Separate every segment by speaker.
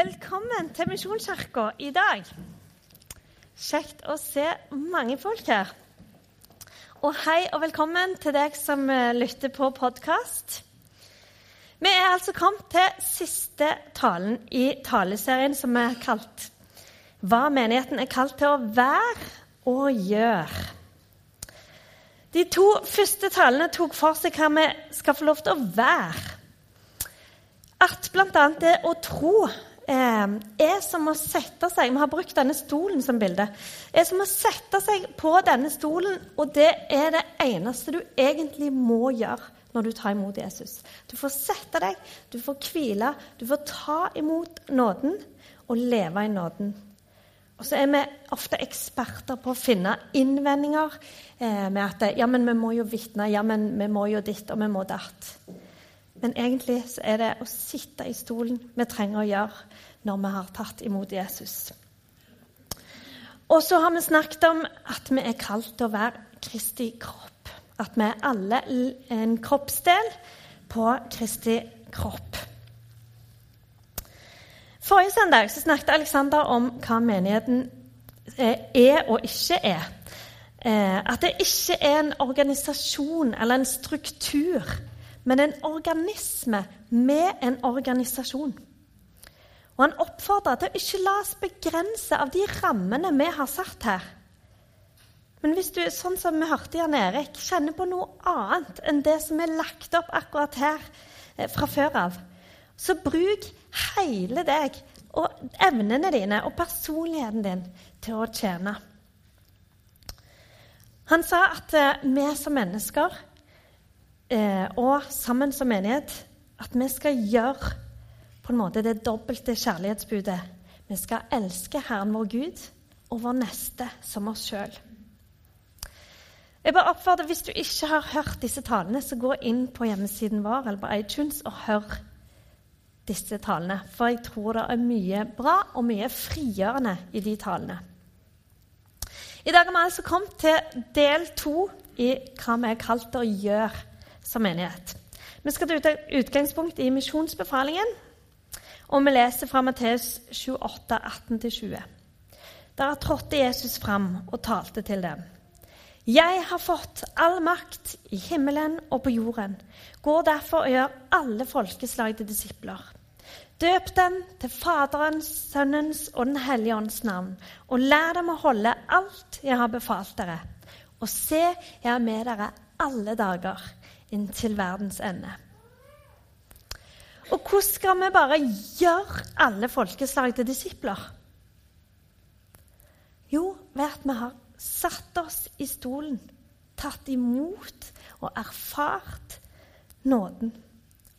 Speaker 1: Velkommen til Misjonskirka i dag. Kjekt å se mange folk her. Og hei og velkommen til deg som eh, lytter på podkast. Vi er altså kommet til siste talen i taleserien som er kalt 'Hva menigheten er kalt til å være og gjøre'. De to første talene tok for seg hva vi skal få lov til å være. At bl.a. det å tro er som å sette seg Vi har brukt denne stolen som bilde. er som å sette seg på denne stolen, og det er det eneste du egentlig må gjøre når du tar imot Jesus. Du får sette deg, du får hvile, du får ta imot nåden og leve i nåden. Og så er vi ofte eksperter på å finne innvendinger eh, med at ja, men vi må jo vitne, ja, men vi må jo ditt, og vi må datt. Men egentlig så er det å sitte i stolen vi trenger å gjøre når vi har tatt imot Jesus. Og så har vi snakket om at vi er kalt til å være Kristi kropp. At vi er alle en kroppsdel på Kristi kropp. Forrige søndag så snakket Alexander om hva menigheten er og ikke er. Eh, at det ikke er en organisasjon eller en struktur, men en organisme med en organisasjon. Og han oppfordrer til å ikke la oss begrense av de rammene vi har satt her. Men hvis du, sånn som vi hørte Jan Erik, kjenner på noe annet enn det som er lagt opp akkurat her eh, fra før av, så bruk hele deg og evnene dine og personligheten din til å tjene. Han sa at eh, vi som mennesker og sammen som menighet at vi skal gjøre på en måte det dobbelte kjærlighetsbudet. Vi skal elske Herren vår Gud og vår neste som oss sjøl. Jeg bare oppfordrer, Hvis du ikke har hørt disse talene, så gå inn på hjemmesiden vår eller på iTunes og hør disse talene. For jeg tror det er mye bra og mye frigjørende i de talene. I dag har vi altså kommet til del to i hva vi er kalt å gjøre som menighet. Vi skal ta utgangspunkt i misjonsbefalingen, og vi leser fra Matteus 28, 18-20. Der trådte Jesus fram og talte til dem. Jeg har fått all makt i himmelen og på jorden. Gå derfor og gjør alle folkeslag til disipler. Døp dem til Faderens, Sønnens og Den hellige ånds navn, og lær dem å holde alt jeg har befalt dere. Og se, jeg er med dere alle dager inntil verdens ende. Og hvordan skal vi bare gjøre alle folkeslag til disipler? Jo, ved at vi har satt oss i stolen, tatt imot og erfart nåden.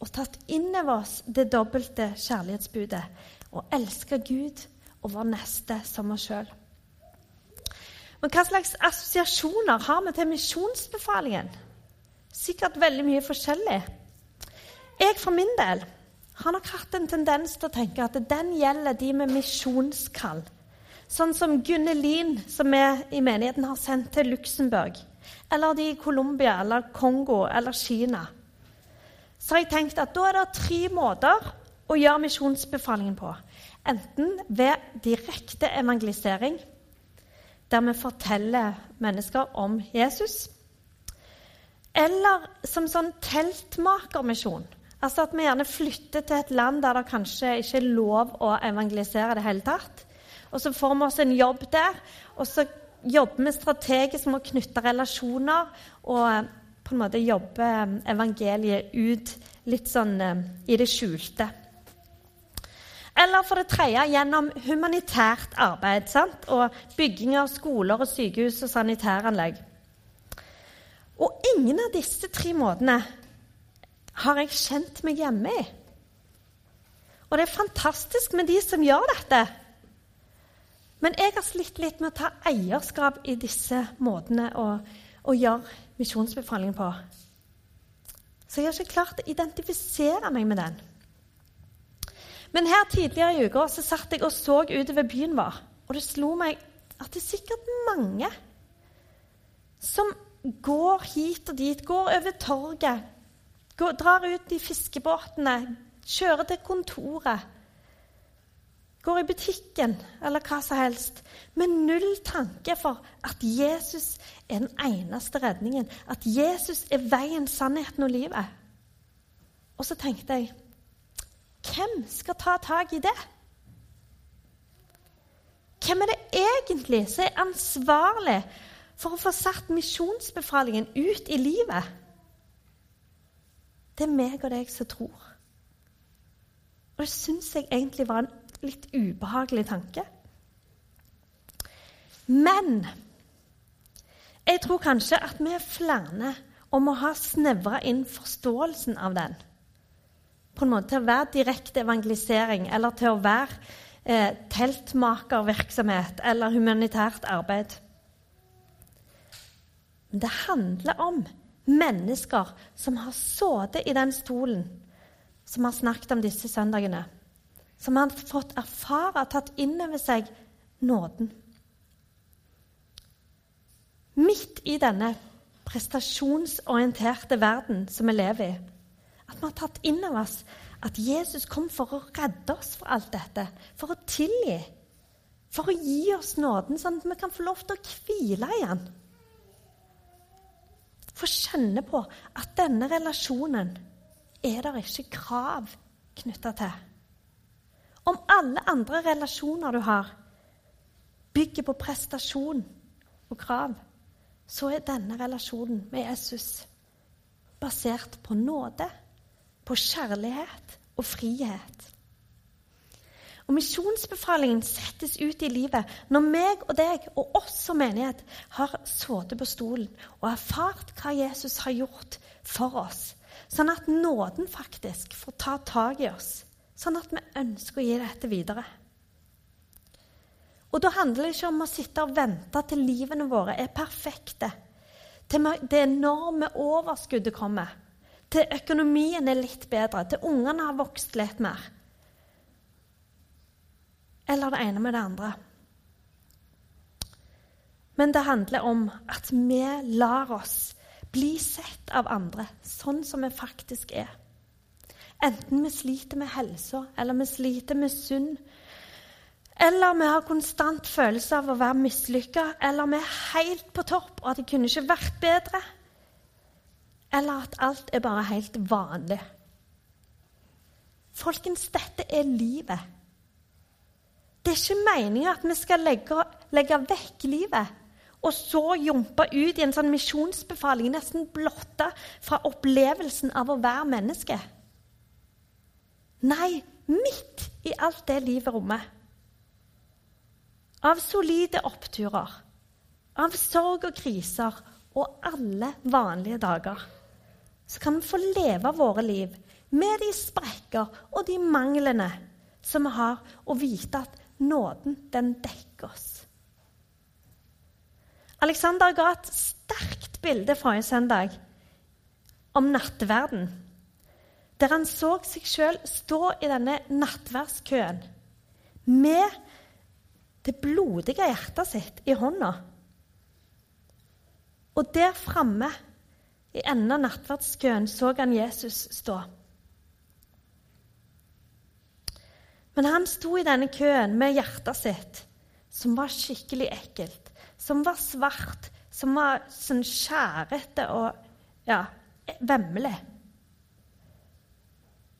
Speaker 1: Og tatt inn over oss det dobbelte kjærlighetsbudet Og elske Gud og vår neste som oss sjøl. Men hva slags assosiasjoner har vi til misjonsbefalingen? Sikkert veldig mye forskjellig. Jeg for min del har nok hatt en tendens til å tenke at den gjelder de med misjonskall. Sånn som Gunnelin, som vi i menigheten har sendt til Luxembourg. Eller de i Colombia eller Kongo eller Kina. Så har jeg tenkt at da er det tre måter å gjøre misjonsbefalingen på. Enten ved direkte evangelisering, der vi forteller mennesker om Jesus. Eller som sånn teltmakermisjon Altså At vi gjerne flytter til et land der det kanskje ikke er lov å evangelisere det hele tatt. Og så får vi oss en jobb der, og så jobber vi strategisk med å knytte relasjoner og eh, på en måte jobbe eh, evangeliet ut litt sånn eh, i det skjulte. Eller for det tredje gjennom humanitært arbeid sant? og bygging av skoler og sykehus og sanitæranlegg. Ingen av disse tre måtene har jeg kjent meg hjemme i. Og det er fantastisk med de som gjør dette. Men jeg har slitt litt med å ta eierskap i disse måtene å, å gjøre misjonsbefalingen på. Så jeg har ikke klart å identifisere meg med den. Men her tidligere i uka så satt jeg og så utover byen vår, og det slo meg at det er sikkert mange som går hit og dit, går over torget, Går, drar ut i fiskebåtene, kjører til kontoret. går i butikken eller hva som helst, med null tanke for at Jesus er den eneste redningen, at Jesus er veien, sannheten og livet. Og så tenkte jeg hvem skal ta tak i det? Hvem er det egentlig som er ansvarlig for å få satt misjonsbefalingen ut i livet? Det er meg og deg som tror. Og det syns jeg egentlig var en litt ubehagelig tanke. Men jeg tror kanskje at vi er flere om å ha snevra inn forståelsen av den. På en måte til å være direkte evangelisering eller til å være eh, teltmakervirksomhet eller humanitært arbeid. Men det handler om mennesker som har sittet i den stolen som har snakket om disse søndagene. Som har fått erfare, tatt inn over seg nåden. Midt i denne prestasjonsorienterte verden som vi lever i. At vi har tatt inn over oss at Jesus kom for å redde oss fra alt dette. For å tilgi. For å gi oss nåden, sånn at vi kan få lov til å hvile i Han få kjenne på at denne relasjonen er det ikke krav knytta til. Om alle andre relasjoner du har, bygger på prestasjon og krav, så er denne relasjonen med Jesus basert på nåde, på kjærlighet og frihet. Og Misjonsbefalingen settes ut i livet når meg og deg og oss som menighet har sittet på stolen og erfart hva Jesus har gjort for oss, sånn at nåden faktisk får ta tak i oss, sånn at vi ønsker å gi dette videre. Og Da handler det ikke om å sitte og vente til livene våre er perfekte, til det enorme overskuddet kommer, til økonomien er litt bedre, til ungene har vokst litt mer eller det ene med det andre. Men det handler om at vi lar oss bli sett av andre sånn som vi faktisk er. Enten vi sliter med helsa, eller vi sliter med synd, eller vi har konstant følelse av å være mislykka, eller vi er helt på topp og at det kunne ikke vært bedre, eller at alt er bare helt vanlig. Folkens, dette er livet. Det er ikke meninga at vi skal legge, legge, vekk livet og så jumpe ut i en sånn misjonsbefaling, nesten blotta fra opplevelsen av å være menneske. Nei, midt i alt det livet rommer. Av solide oppturer, av sorg og kriser og alle vanlige dager. Så kan vi få leve våre liv med de sprekker og de manglene som vi har, og vite at nåden, den dekker oss. Alexander ga et sterkt bilde forrige søndag om nattverden, der han så seg sjøl stå i denne nattverdskøen med det blodige hjertet sitt i hånda. Og der framme, i enden av nattverdskøen, så han Jesus stå. Men han sto i denne køen med hjertet sitt, som var skikkelig ekkelt, som var svart, som var sånn skjærete og ja, vemmelig.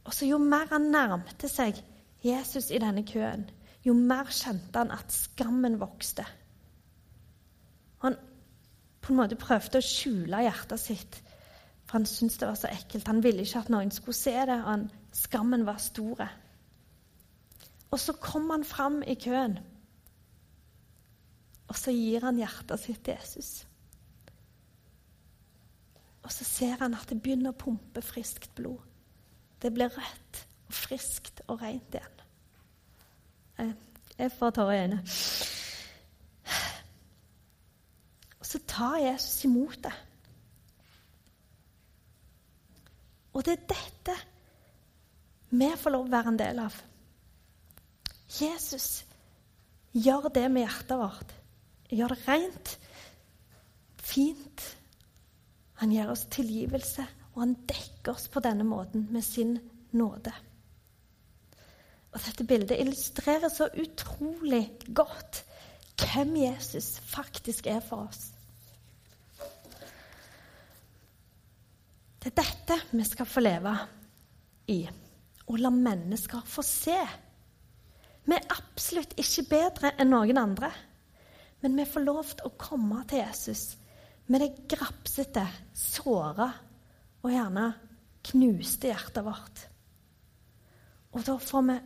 Speaker 1: Og så Jo mer han nærmte seg Jesus i denne køen, jo mer kjente han at skammen vokste. Han på en måte prøvde å skjule hjertet sitt, for han syntes det var så ekkelt. Han ville ikke at noen skulle se det, og han, skammen var store. Og så kommer han fram i køen. Og så gir han hjertet sitt til Jesus. Og så ser han at det begynner å pumpe friskt blod. Det blir rødt og friskt og rent igjen. Jeg får tårer i øynene. Og så tar Jesus imot det. Og det er dette vi får lov å være en del av. Jesus gjør det med hjertet vårt. Gjør det rent, fint. Han gir oss tilgivelse, og han dekker oss på denne måten med sin nåde. Og dette bildet illustrerer så utrolig godt hvem Jesus faktisk er for oss. Det er dette vi skal få leve i, og la mennesker få se. Vi er absolutt ikke bedre enn noen andre, men vi får lov til å komme til Jesus med det grapsete, såra og gjerne knuste hjertet vårt. Og da får vi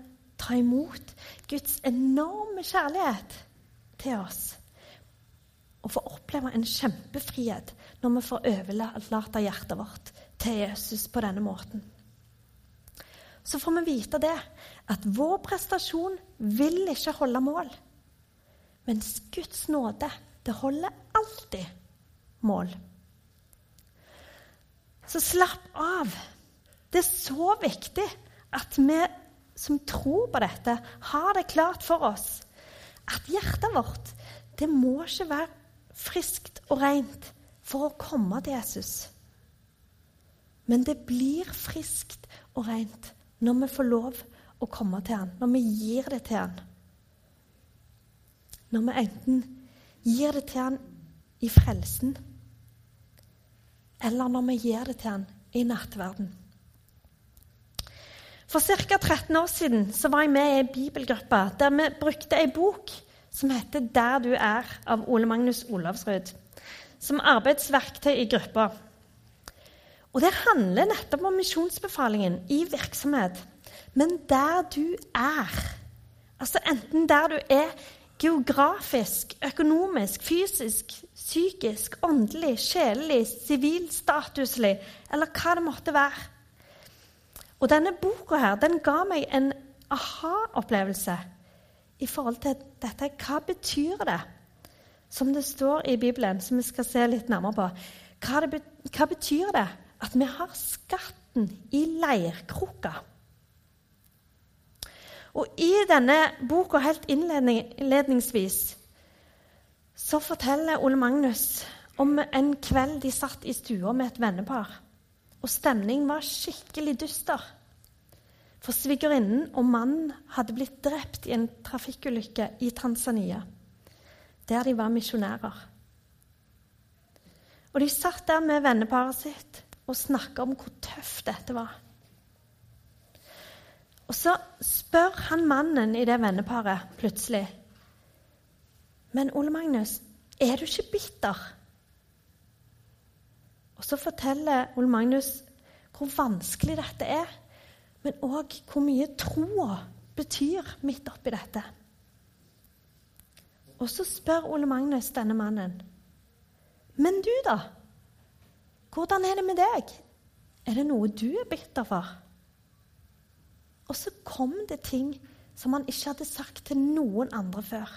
Speaker 1: ta imot Guds enorme kjærlighet til oss. Og få oppleve en kjempefrihet når vi får overlate hjertet vårt til Jesus på denne måten. Så får vi vite det, at vår prestasjon vil ikke holde mål. Mens Guds nåde, det holder alltid mål. Så slapp av. Det er så viktig at vi som tror på dette, har det klart for oss at hjertet vårt det må ikke være friskt og rent for å komme til Jesus. Men det blir friskt og rent når vi får lov å komme til han, når vi gir det til han. Når vi enten gir det til han i frelsen, eller når vi gir det til han i nattverden. For ca. 13 år siden var jeg med i en bibelgruppe der vi brukte ei bok som heter 'Der du er' av Ole Magnus Olavsrud, som arbeidsverktøy i gruppa. Og Det handler nettopp om misjonsbefalingen i virksomhet. Men der du er, altså enten der du er geografisk, økonomisk, fysisk, psykisk, åndelig, sjelelig, sivilstatuslig, eller hva det måtte være. Og denne boka her, den ga meg en aha-opplevelse i forhold til dette. Hva betyr det? Som det står i Bibelen, som vi skal se litt nærmere på. Hva, det, hva betyr det at vi har skatten i leirkrukka. Og i denne boka, helt innledningsvis, så forteller Ole Magnus om en kveld de satt i stua med et vennepar. Og stemningen var skikkelig dyster. For svigerinnen og mannen hadde blitt drept i en trafikkulykke i Tanzania, der de var misjonærer. Og de satt der med venneparet sitt og snakke om hvor tøft dette var. Og så spør han mannen i det venneparet plutselig Men Ole Magnus, er du ikke bitter? Og så forteller Ole Magnus hvor vanskelig dette er, men òg hvor mye troa betyr midt oppi dette. Og så spør Ole Magnus denne mannen. Men du, da? Hvordan er det med deg? Er det noe du er bitter for? Og så kom det ting som han ikke hadde sagt til noen andre før.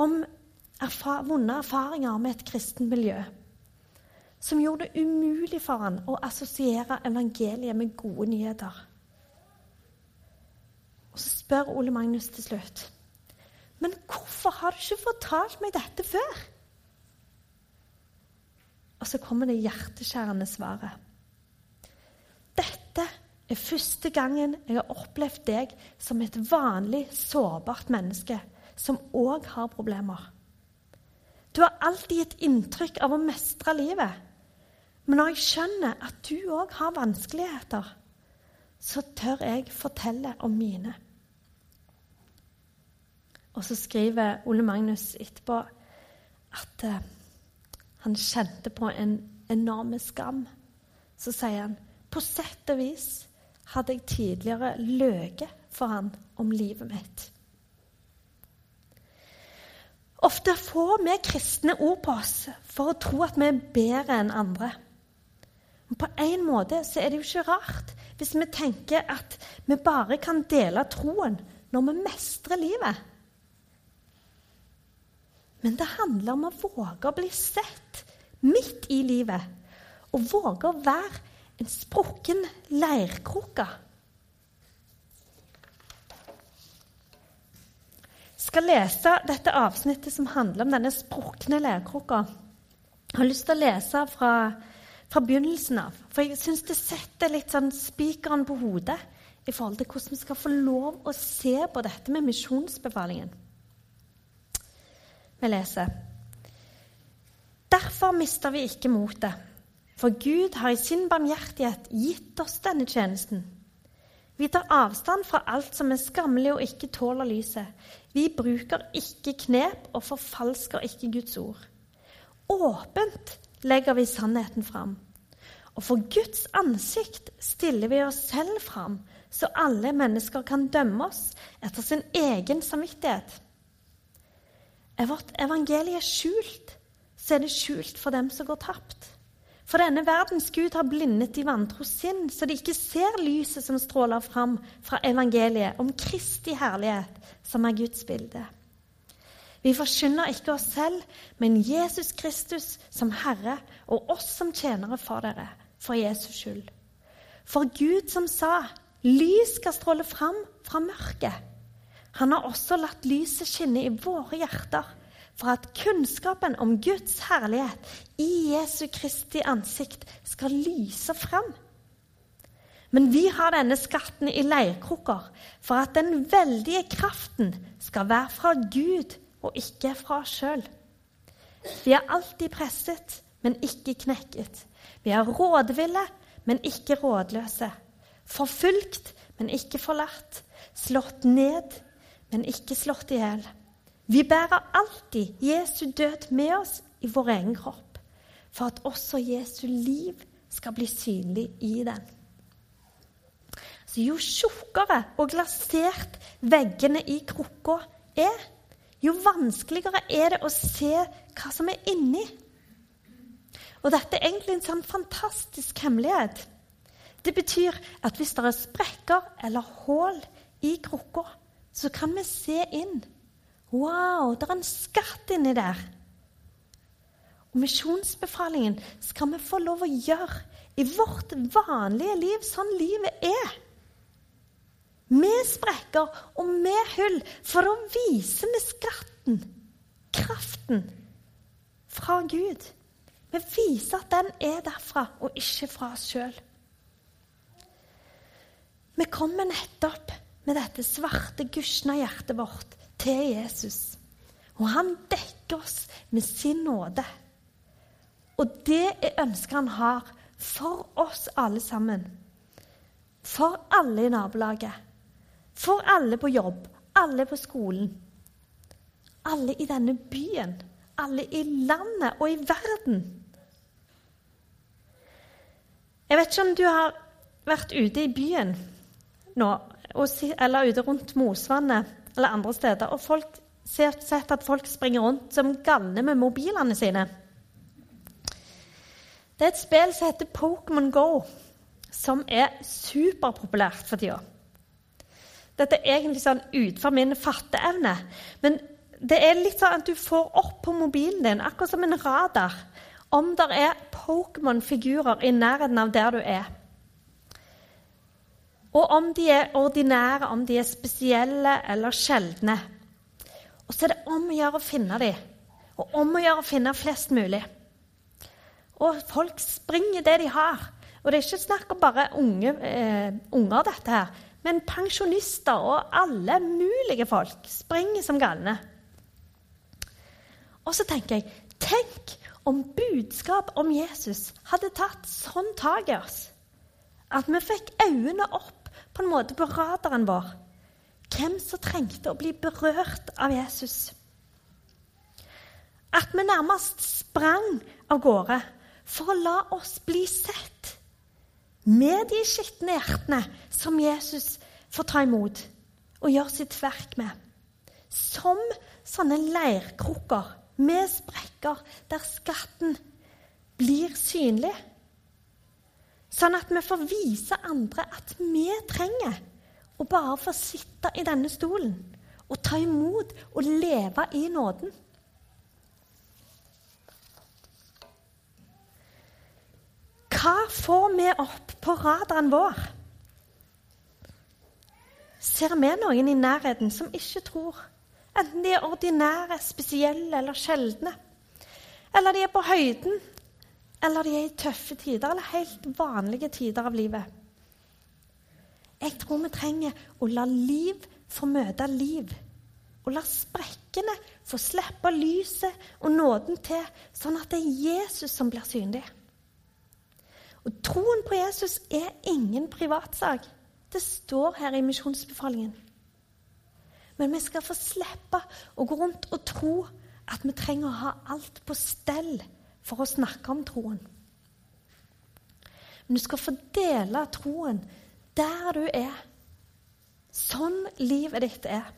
Speaker 1: Om erfa vonde erfaringer med et kristen miljø. Som gjorde det umulig for han å assosiere evangeliet med gode nyheter. Og så spør Ole Magnus til slutt. Men hvorfor har du ikke fortalt meg dette før? Og så kommer det hjerteskjærende svaret. Dette er første gangen jeg har opplevd deg som et vanlig, sårbart menneske som òg har problemer. Du har alltid gitt inntrykk av å mestre livet. Men når jeg skjønner at du òg har vanskeligheter, så tør jeg fortelle om mine. Og så skriver Ole Magnus etterpå at eh, han kjente på en enorm skam. Så sier han på sett og vis hadde jeg tidligere løyet for han om livet mitt. Ofte får vi kristne ord på oss for å tro at vi er bedre enn andre. Men på en måte så er det jo ikke rart hvis vi tenker at vi bare kan dele troen når vi mestrer livet. Men det handler om å våge å bli sett midt i livet. Og våge å være en sprukken leirkrukke. Skal lese dette avsnittet som handler om denne sprukne leirkrukka. Jeg har lyst til å lese fra, fra begynnelsen av, for jeg syns det setter litt sånn spikeren på hodet i forhold til hvordan vi skal få lov å se på dette med misjonsbefalingen. Vi leser Derfor mister vi ikke motet, for Gud har i sin barmhjertighet gitt oss denne tjenesten. Vi tar avstand fra alt som er skammelig og ikke tåler lyset. Vi bruker ikke knep og forfalsker ikke Guds ord. Åpent legger vi sannheten fram. Og for Guds ansikt stiller vi oss selv fram, så alle mennesker kan dømme oss etter sin egen samvittighet. Er vårt evangelie skjult, så er det skjult for dem som går tapt. For denne verdens Gud har blindet de vantro sinn, så de ikke ser lyset som stråler fram fra evangeliet om Kristi herlighet, som er Guds bilde. Vi forkynner ikke oss selv, men Jesus Kristus som Herre og oss som tjenere for dere, for Jesus skyld. For Gud som sa, lys skal stråle fram fra mørket. Han har også latt lyset skinne i våre hjerter, for at kunnskapen om Guds herlighet i Jesu Kristi ansikt skal lyse fram. Men vi har denne skatten i leirkrukker for at den veldige kraften skal være fra Gud og ikke fra oss sjøl. Vi er alltid presset, men ikke knekket. Vi er rådville, men ikke rådløse. Forfulgt, men ikke forlatt. Slått ned, men ikke slått i hjel. Vi bærer alltid Jesu død med oss i vår egen kropp, for at også Jesu liv skal bli synlig i den. Så jo tjukkere og glasert veggene i krukka er, jo vanskeligere er det å se hva som er inni. Og dette er egentlig en sånn fantastisk hemmelighet. Det betyr at hvis det er sprekker eller hull i krukka, så kan vi se inn. Wow, det er en skatt inni der. Og misjonsbefalingen skal vi få lov å gjøre i vårt vanlige liv, sånn livet er med sprekker og med hull, for å vise med skatten kraften fra Gud. Vi viser at den er derfra, og ikke fra oss sjøl. Vi kommer nettopp med dette svarte, gusna hjertet vårt til Jesus. Og han dekker oss med sin nåde. Og det er ønsket han har for oss alle sammen. For alle i nabolaget. For alle på jobb, alle på skolen. Alle i denne byen, alle i landet og i verden. Jeg vet ikke om du har vært ute i byen nå, eller ute rundt Mosvannet eller andre steder, og folk, ser, sett at folk springer rundt som galne med mobilene sine. Det er et spill som heter Pokémon Go, som er superpopulært for tida. Dette er egentlig sånn utenfor min fatteevne. Men det er litt sånn at du får opp på mobilen din, akkurat som en radar, om det er Pokémon-figurer i nærheten av der du er. Og om de er ordinære, om de er spesielle eller sjeldne. Og så er det om å gjøre å finne dem, og om å gjøre å finne flest mulig. Og folk springer det de har. Og det er ikke snakk om bare unge, eh, unger, dette her. Men pensjonister og alle mulige folk springer som galne. Og så tenker jeg Tenk om budskap om Jesus hadde tatt sånn tak i oss at vi fikk øynene opp på en måte på radaren vår. Hvem som trengte å bli berørt av Jesus. At vi nærmest sprang av gårde for å la oss bli sett med de skitne hjertene som Jesus får ta imot og gjøre sitt verk med. Som sånne leirkrukker med sprekker der skatten blir synlig. Sånn at vi får vise andre at vi trenger å bare få sitte i denne stolen og ta imot og leve i nåden. Hva får vi opp på radaren vår? Ser vi noen i nærheten som ikke tror? Enten de er ordinære, spesielle eller sjeldne. Eller de er på høyden, eller de er i tøffe tider, eller helt vanlige tider av livet. Jeg tror vi trenger å la liv få møte liv. Og la sprekkene få slippe lyset og nåden til, sånn at det er Jesus som blir synlig. Og Troen på Jesus er ingen privatsak. Det står her i misjonsbefalingen. Men vi skal få slippe å gå rundt og tro at vi trenger å ha alt på stell for å snakke om troen. Men du skal få dele troen der du er. Sånn livet ditt er.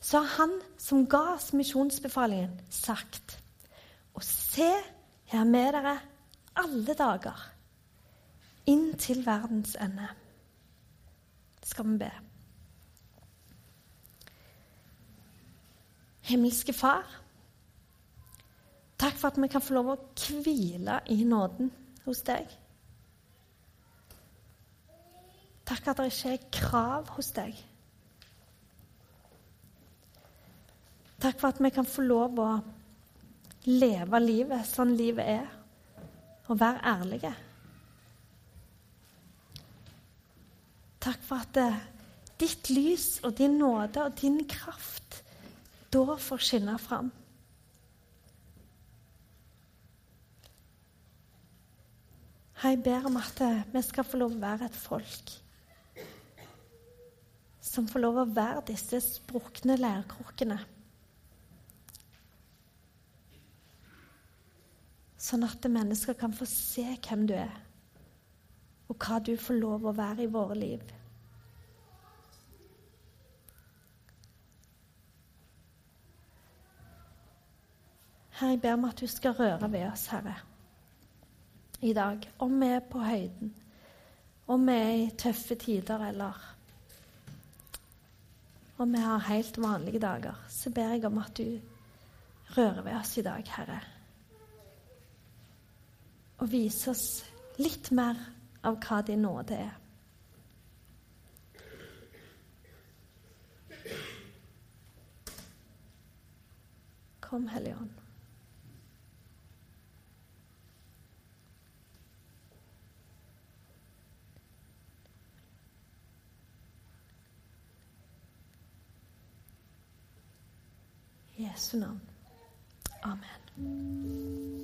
Speaker 1: Så har han som ga oss misjonsbefalingen, sagt Og se, jeg er med dere alle dager inn til verdens ende. Skal vi be. Himmelske Far, takk for at vi kan få lov å hvile i nåden hos deg. Takk at det ikke er krav hos deg. Takk for at vi kan få lov å leve livet sånn livet er, og være ærlige. Takk for at det, ditt lys og din nåde og din kraft da får skinne fram. Jeg ber om at vi skal få lov å være et folk som får lov å være disse sprukne leirkrukkene. Sånn at mennesker kan få se hvem du er, og hva du får lov å være i våre liv. Herre, jeg ber om at du skal røre ved oss, Herre, i dag. Om vi er på høyden, om vi er i tøffe tider eller om vi har helt vanlige dager, så ber jeg om at du rører ved oss i dag, Herre. Og viser oss litt mer av hva din nåde er. Kom, Hellige Ånd. Jesu navn. Amen.